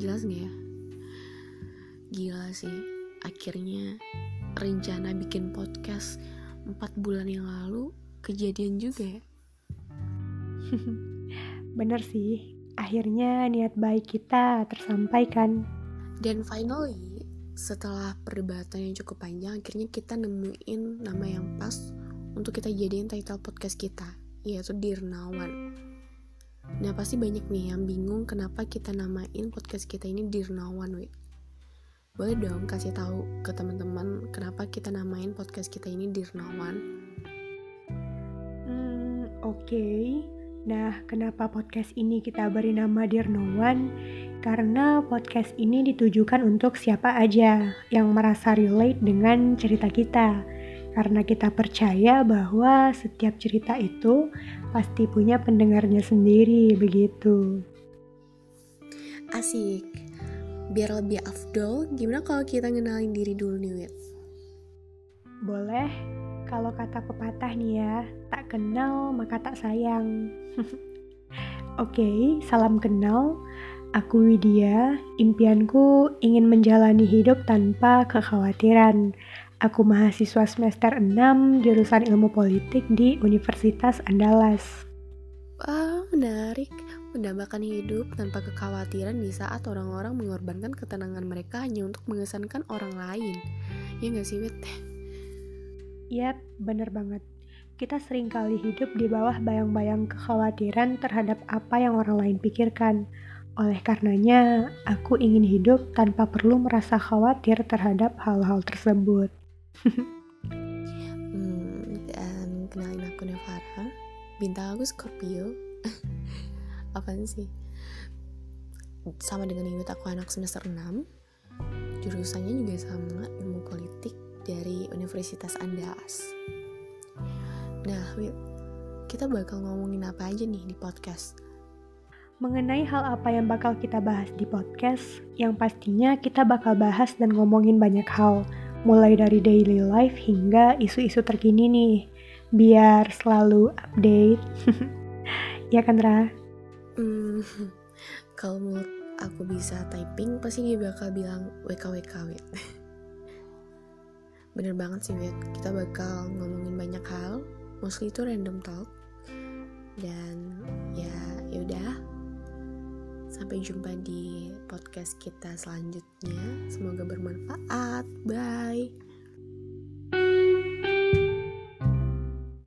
jelas nggak ya? Gila sih. Akhirnya rencana bikin podcast 4 bulan yang lalu kejadian juga ya? Bener sih, akhirnya niat baik kita tersampaikan. dan finally setelah perdebatan yang cukup panjang akhirnya kita nemuin nama yang pas untuk kita jadiin title podcast kita yaitu Dirnawan nah pasti banyak nih yang bingung kenapa kita namain podcast kita ini Dirnawan wait boleh dong kasih tahu ke teman-teman kenapa kita namain podcast kita ini Dirnawan Hmm, oke. Nah, kenapa podcast ini kita beri nama One? Karena podcast ini ditujukan untuk siapa aja yang merasa relate dengan cerita kita. Karena kita percaya bahwa setiap cerita itu pasti punya pendengarnya sendiri, begitu. asik biar lebih afdol gimana kalau kita ngenalin diri dulu nih Wit Boleh, kalau kata pepatah nih ya, tak kenal maka tak sayang. Oke, salam kenal. Aku Widya, impianku ingin menjalani hidup tanpa kekhawatiran. Aku mahasiswa semester 6 jurusan ilmu politik di Universitas Andalas. Wah, menarik. Mendambakan hidup tanpa kekhawatiran di saat orang-orang mengorbankan ketenangan mereka hanya untuk mengesankan orang lain. Ya nggak sih, Wit? Yap, bener banget. Kita sering kali hidup di bawah bayang-bayang kekhawatiran terhadap apa yang orang lain pikirkan. Oleh karenanya, aku ingin hidup tanpa perlu merasa khawatir terhadap hal-hal tersebut. Hmm, dan kenalin aku Nevara. Bintang aku Scorpio. Apaan sih? Sama dengan Iwit, aku anak semester 6. Jurusannya juga sama, ilmu politik dari Universitas Andalas. Nah, Wit, kita bakal ngomongin apa aja nih di podcast? Mengenai hal apa yang bakal kita bahas di podcast, yang pastinya kita bakal bahas dan ngomongin banyak hal, mulai dari daily life hingga isu-isu terkini nih, biar selalu update. ya kan, Ra? Hmm, kalau menurut aku bisa typing, pasti dia bakal bilang WKWK, Wit. Bener banget sih, Wit. Kita bakal ngomongin banyak hal, mostly itu random talk. Dan ya. Sampai jumpa di podcast kita selanjutnya. Semoga bermanfaat. Bye.